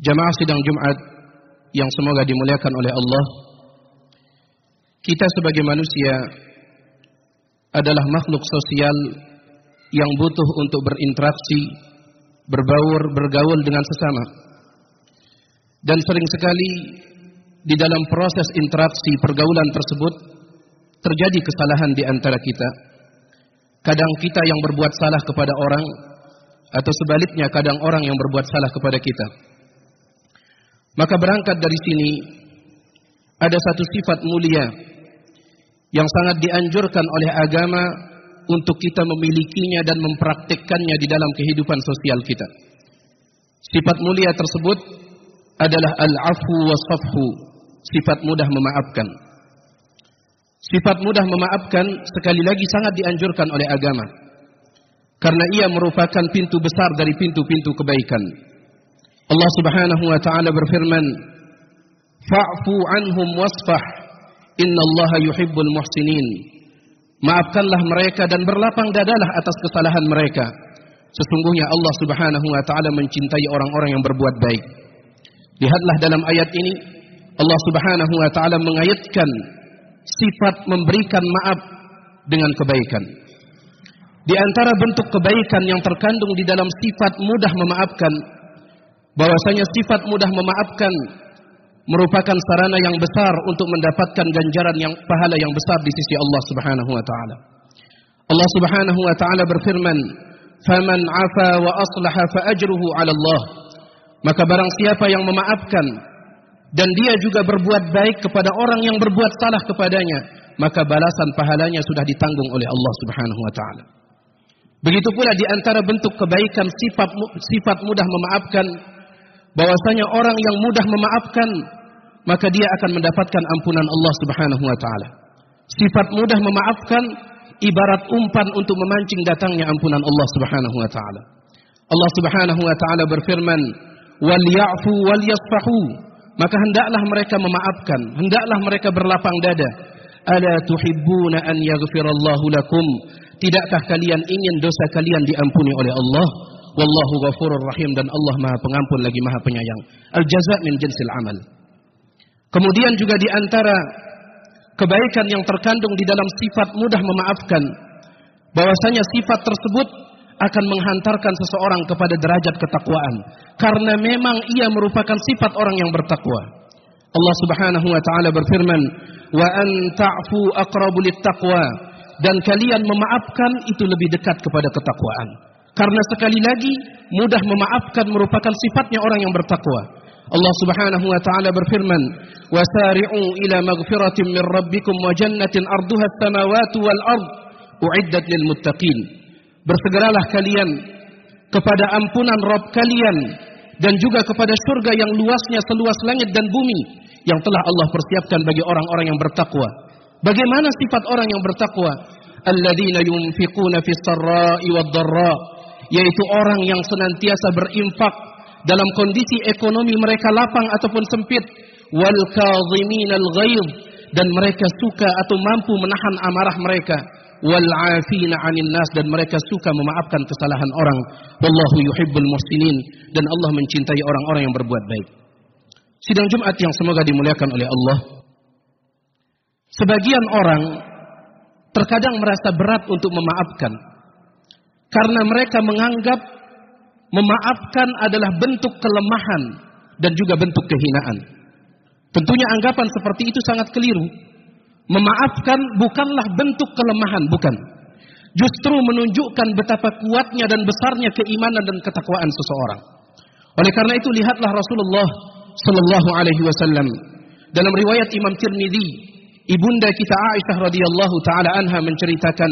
Jamaah sidang Jumat yang semoga dimuliakan oleh Allah Kita sebagai manusia adalah makhluk sosial yang butuh untuk berinteraksi, berbaur, bergaul dengan sesama. Dan sering sekali di dalam proses interaksi pergaulan tersebut terjadi kesalahan di antara kita. Kadang kita yang berbuat salah kepada orang atau sebaliknya kadang orang yang berbuat salah kepada kita. Maka berangkat dari sini ada satu sifat mulia yang sangat dianjurkan oleh agama untuk kita memilikinya dan mempraktikkannya di dalam kehidupan sosial kita. Sifat mulia tersebut adalah al-afu was-safhu, sifat mudah memaafkan. Sifat mudah memaafkan sekali lagi sangat dianjurkan oleh agama. Karena ia merupakan pintu besar dari pintu-pintu kebaikan. Allah Subhanahu wa taala berfirman, "Fa'fu anhum wasfah, innallaha yuhibbul muhsinin." Maafkanlah mereka dan berlapang dadalah atas kesalahan mereka. Sesungguhnya Allah Subhanahu wa taala mencintai orang-orang yang berbuat baik. Lihatlah dalam ayat ini Allah Subhanahu wa taala mengayatkan sifat memberikan maaf dengan kebaikan. Di antara bentuk kebaikan yang terkandung di dalam sifat mudah memaafkan bahwasanya sifat mudah memaafkan merupakan sarana yang besar untuk mendapatkan ganjaran yang pahala yang besar di sisi Allah Subhanahu wa taala. Allah Subhanahu wa taala berfirman, "Faman 'afa wa aslaha fa ajruhu 'ala Allah." Maka barang siapa yang memaafkan dan dia juga berbuat baik kepada orang yang berbuat salah kepadanya, maka balasan pahalanya sudah ditanggung oleh Allah Subhanahu wa taala. Begitu pula di antara bentuk kebaikan sifat sifat mudah memaafkan bahwasanya orang yang mudah memaafkan maka dia akan mendapatkan ampunan Allah Subhanahu wa taala. Sifat mudah memaafkan ibarat umpan untuk memancing datangnya ampunan Allah Subhanahu wa taala. Allah Subhanahu wa taala berfirman, "Wal ya'fu wal yasfahu." Maka hendaklah mereka memaafkan, hendaklah mereka berlapang dada. Ala tuhibbuna an yaghfirallahu lakum? Tidakkah kalian ingin dosa kalian diampuni oleh Allah? Wallahu ghafurur rahim dan Allah Maha Pengampun lagi Maha Penyayang. Al jaza min jinsil amal. Kemudian juga di antara kebaikan yang terkandung di dalam sifat mudah memaafkan bahwasanya sifat tersebut akan menghantarkan seseorang kepada derajat ketakwaan karena memang ia merupakan sifat orang yang bertakwa. Allah Subhanahu wa taala berfirman, "Wa an ta'fu aqrabu taqwa." Dan kalian memaafkan itu lebih dekat kepada ketakwaan. Karena sekali lagi mudah memaafkan merupakan sifatnya orang yang bertakwa. Allah Subhanahu wa taala berfirman, "Wasari'u ila maghfiratin min rabbikum wa jannatin arduha as-samawati wal ard uiddat lil muttaqin." Bersegeralah kalian kepada ampunan Rabb kalian dan juga kepada surga yang luasnya seluas langit dan bumi yang telah Allah persiapkan bagi orang-orang yang bertakwa. Bagaimana sifat orang yang bertakwa? Alladzina yunfiquna fis sarra'i wad dharra, yaitu orang yang senantiasa berinfak dalam kondisi ekonomi mereka lapang ataupun sempit wal kadhiminal dan mereka suka atau mampu menahan amarah mereka wal afina 'anil nas dan mereka suka memaafkan kesalahan orang. Wallahu yuhibbul muhsinin dan Allah mencintai orang-orang yang berbuat baik. Sidang Jumat yang semoga dimuliakan oleh Allah. Sebagian orang terkadang merasa berat untuk memaafkan karena mereka menganggap memaafkan adalah bentuk kelemahan dan juga bentuk kehinaan. Tentunya anggapan seperti itu sangat keliru. Memaafkan bukanlah bentuk kelemahan, bukan. Justru menunjukkan betapa kuatnya dan besarnya keimanan dan ketakwaan seseorang. Oleh karena itu lihatlah Rasulullah sallallahu alaihi wasallam dalam riwayat Imam Tirmidzi, ibunda kita Aisyah radhiyallahu taala anha menceritakan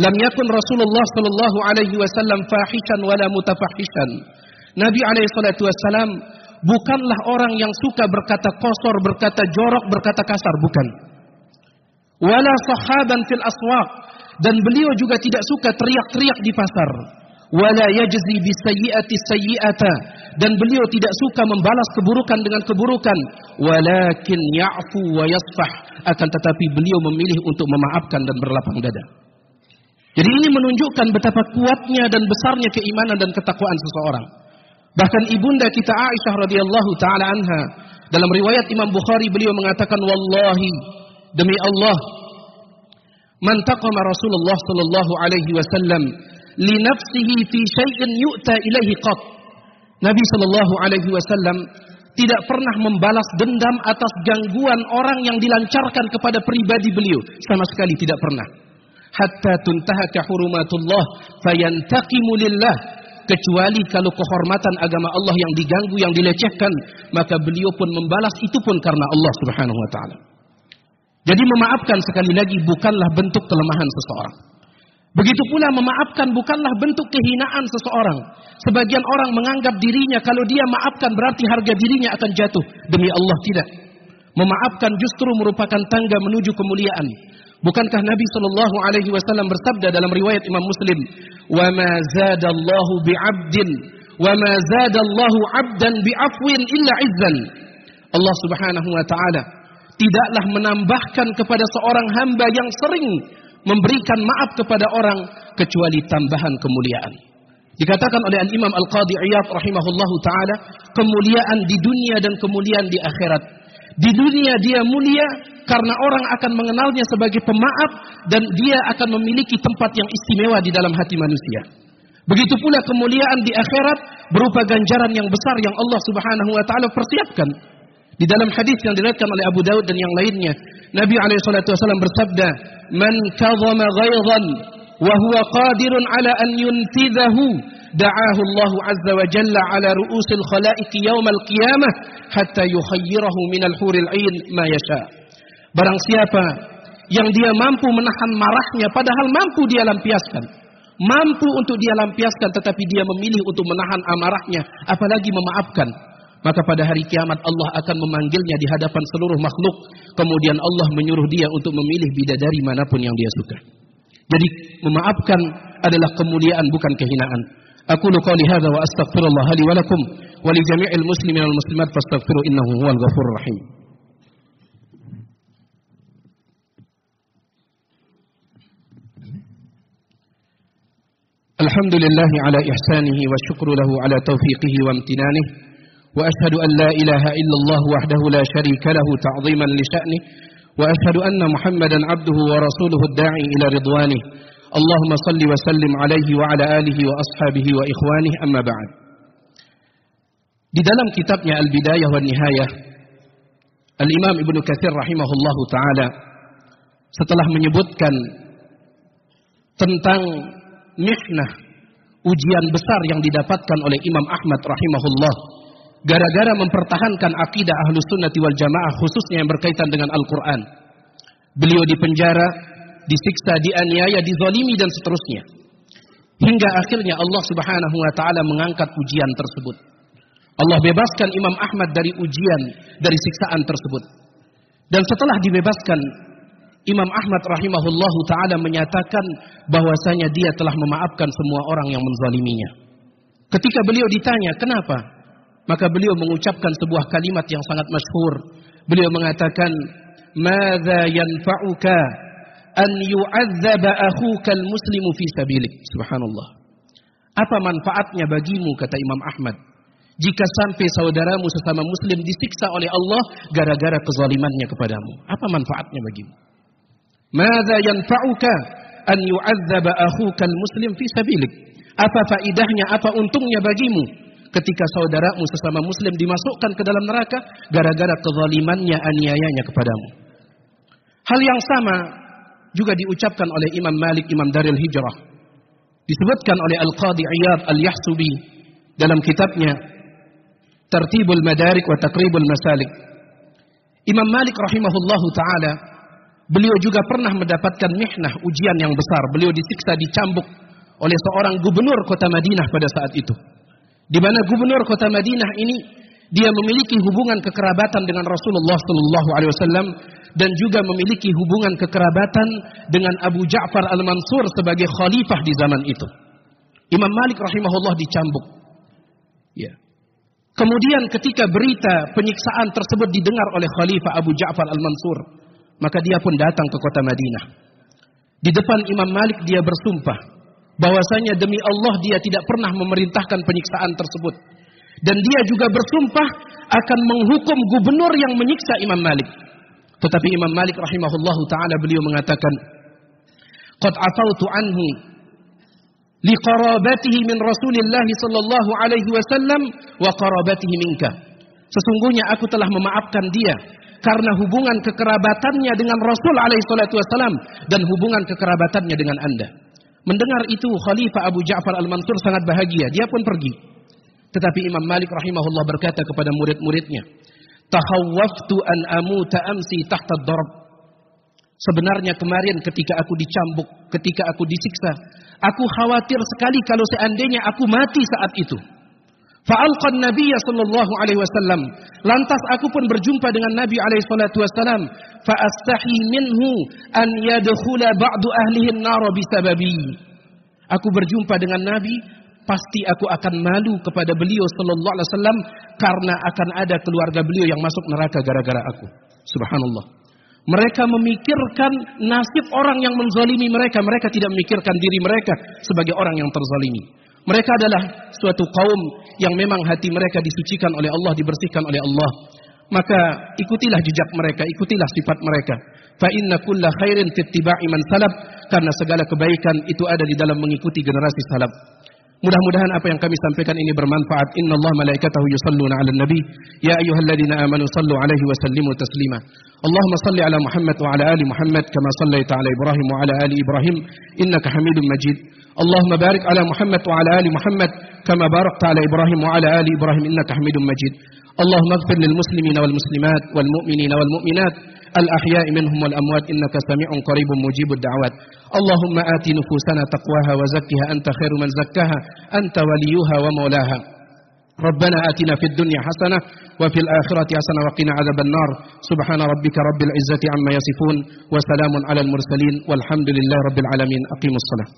Lam yakun Rasulullah sallallahu alaihi wasallam fahishan wala mutafahishan. Nabi alaihi salatu wasallam bukanlah orang yang suka berkata kosor, berkata jorok, berkata kasar, bukan. Wala sahaban fil aswaq dan beliau juga tidak suka teriak-teriak di pasar. Wala yajzi bisayyi'ati sayyi'ata dan beliau tidak suka membalas keburukan dengan keburukan. Walakin ya'fu wa yasfah akan tetapi beliau memilih untuk memaafkan dan berlapang dada. Jadi ini menunjukkan betapa kuatnya dan besarnya keimanan dan ketakwaan seseorang. Bahkan ibunda kita Aisyah radhiyallahu taala anha dalam riwayat Imam Bukhari beliau mengatakan wallahi demi Allah man taqama Rasulullah sallallahu alaihi wasallam li nafsihi fi syai'in yu'ta ilaihi qat. Nabi sallallahu alaihi wasallam tidak pernah membalas dendam atas gangguan orang yang dilancarkan kepada pribadi beliau sama sekali tidak pernah hatta tuntahaka hurumatullah fayantaqimu lillah kecuali kalau kehormatan agama Allah yang diganggu yang dilecehkan maka beliau pun membalas itu pun karena Allah Subhanahu wa taala. Jadi memaafkan sekali lagi bukanlah bentuk kelemahan seseorang. Begitu pula memaafkan bukanlah bentuk kehinaan seseorang. Sebagian orang menganggap dirinya kalau dia maafkan berarti harga dirinya akan jatuh. Demi Allah tidak. Memaafkan justru merupakan tangga menuju kemuliaan. Bukankah Nabi Shallallahu Alaihi Wasallam bersabda dalam riwayat Imam Muslim, "Wa ma zadallahu bi'abdin, wa ma zadallahu 'abdan bi'afwin illa izzan." Allah Subhanahu wa taala tidaklah menambahkan kepada seorang hamba yang sering memberikan maaf kepada orang kecuali tambahan kemuliaan. Dikatakan oleh Al-Imam Al-Qadhi Iyad rahimahullahu taala, kemuliaan di dunia dan kemuliaan di akhirat. Di dunia dia mulia karena orang akan mengenalnya sebagai pemaaf dan dia akan memiliki tempat yang istimewa di dalam hati manusia. Begitu pula kemuliaan di akhirat berupa ganjaran yang besar yang Allah Subhanahu wa taala persiapkan. Di dalam hadis yang diriwayatkan oleh Abu Daud dan yang lainnya, Nabi alaihi salatu wasallam bersabda, "Man kadhama ghaidhan wa huwa qadirun ala an yunfidhahu Allah azza wa jalla ala ru'usil khalaiqi yaumal qiyamah hatta yukhayyirahu minal huril 'ain ma yasha'." Barang siapa yang dia mampu menahan marahnya padahal mampu dia lampiaskan. Mampu untuk dia lampiaskan tetapi dia memilih untuk menahan amarahnya apalagi memaafkan. Maka pada hari kiamat Allah akan memanggilnya di hadapan seluruh makhluk. Kemudian Allah menyuruh dia untuk memilih bidadari mana pun yang dia suka. Jadi memaafkan adalah kemuliaan bukan kehinaan. Astaghfirullah li wa lakum wa li jami'il muslimin wal muslimat fastaghfiru innahu huwal ghafurur rahim. الحمد لله على إحسانه والشكر له على توفيقه وامتنانه وأشهد أن لا إله إلا الله وحده لا شريك له تعظيما لشأنه وأشهد أن محمدا عبده ورسوله الداعي إلى رضوانه Allahumma salli wa sallim alaihi wa ala alihi wa ashabihi wa ikhwanih amma. Di dalam kitabnya Al-Bidayah wa Nihayah, Al-Imam Ibnu Katsir rahimahullahu taala setelah menyebutkan tentang mihnah ujian besar yang didapatkan oleh Imam Ahmad rahimahullah gara-gara mempertahankan akidah Ahlus Sunnah wal jamaah khususnya yang berkaitan dengan Al-Quran. Beliau dipenjara disiksa, dianiaya, dizalimi dan seterusnya. Hingga akhirnya Allah subhanahu wa ta'ala mengangkat ujian tersebut. Allah bebaskan Imam Ahmad dari ujian, dari siksaan tersebut. Dan setelah dibebaskan, Imam Ahmad rahimahullahu taala menyatakan bahwasanya dia telah memaafkan semua orang yang menzaliminya. Ketika beliau ditanya, "Kenapa?" maka beliau mengucapkan sebuah kalimat yang sangat masyhur. Beliau mengatakan, "Madza yanfa'uka an yu'adzaba al-muslimu fi sabilik?" Subhanallah. Apa manfaatnya bagimu kata Imam Ahmad jika sampai saudaramu sesama muslim disiksa oleh Allah gara-gara kezalimannya kepadamu? Apa manfaatnya bagimu? Madza yanfa'uka an yu'adzaba akhuka al-muslim fi sabilik? Apa faidahnya, apa untungnya bagimu ketika saudaramu sesama muslim dimasukkan ke dalam neraka gara-gara kezalimannya, aniayanya kepadamu. Hal yang sama juga diucapkan oleh Imam Malik, Imam Daril Hijrah. Disebutkan oleh Al-Qadi Iyad Al-Yahsubi dalam kitabnya Tertibul Madarik wa Takribul Masalik. Imam Malik rahimahullahu taala beliau juga pernah mendapatkan mihnah ujian yang besar. Beliau disiksa dicambuk oleh seorang gubernur kota Madinah pada saat itu. Di mana gubernur kota Madinah ini dia memiliki hubungan kekerabatan dengan Rasulullah sallallahu alaihi wasallam dan juga memiliki hubungan kekerabatan dengan Abu Ja'far Al-Mansur sebagai khalifah di zaman itu. Imam Malik rahimahullah dicambuk. Ya. Kemudian ketika berita penyiksaan tersebut didengar oleh Khalifah Abu Ja'far Al-Mansur, maka dia pun datang ke kota Madinah. Di depan Imam Malik dia bersumpah bahwasanya demi Allah dia tidak pernah memerintahkan penyiksaan tersebut. Dan dia juga bersumpah akan menghukum gubernur yang menyiksa Imam Malik. Tetapi Imam Malik rahimahullahu taala beliau mengatakan, "Qad afautu anhu li qarabatihi min Rasulillah sallallahu alaihi wasallam wa qarabatihi minka." Sesungguhnya aku telah memaafkan dia karena hubungan kekerabatannya dengan Rasul alaihi salatu wasallam dan hubungan kekerabatannya dengan Anda. Mendengar itu Khalifah Abu Ja'far Al-Mansur sangat bahagia. Dia pun pergi. Tetapi Imam Malik rahimahullah berkata kepada murid-muridnya, "Tahawwaftu an amuta amsi tahta darab." Sebenarnya kemarin ketika aku dicambuk, ketika aku disiksa, aku khawatir sekali kalau seandainya aku mati saat itu. Fa'alqan Nabi sallallahu alaihi wasallam. Lantas aku pun berjumpa dengan Nabi alaihi salatu wasallam. Fa'astahi minhu an yadkhula ba'du ahlihi an-nar bisababi. Aku berjumpa dengan Nabi, pasti aku akan malu kepada beliau sallallahu alaihi wasallam karena akan ada keluarga beliau yang masuk neraka gara-gara aku. Subhanallah. Mereka memikirkan nasib orang yang menzalimi mereka. Mereka tidak memikirkan diri mereka sebagai orang yang terzalimi. Mereka adalah suatu kaum yang memang hati mereka disucikan oleh Allah, dibersihkan oleh Allah. Maka ikutilah jejak mereka, ikutilah sifat mereka. Fa inna kulla khairin tittiba'i man salaf karena segala kebaikan itu ada di dalam mengikuti generasi salaf. Mudah-mudahan apa yang kami sampaikan ini bermanfaat. Inna Allah malaikatahu yusalluna ala nabi. Ya ayuhalladzina amanu sallu alaihi wa sallimu taslima. Allahumma salli ala Muhammad wa ala ali Muhammad kama sallaita ala Ibrahim wa ala ali Ibrahim innaka Hamidum Majid. اللهم بارك على محمد وعلى آل محمد كما باركت على إبراهيم وعلى آل إبراهيم إنك حميد مجيد اللهم اغفر للمسلمين والمسلمات والمؤمنين والمؤمنات الأحياء منهم والأموات إنك سميع قريب مجيب الدعوات. اللهم آت نفوسنا تقواها وزكها أنت خير من زكاها أنت وليها ومولاها. ربنا آتنا في الدنيا حسنة وفي الآخرة حسنة وقنا عذاب النار. سبحان ربك رب العزة عما يصفون وسلام على المرسلين والحمد لله رب العالمين. أقيموا الصلاة.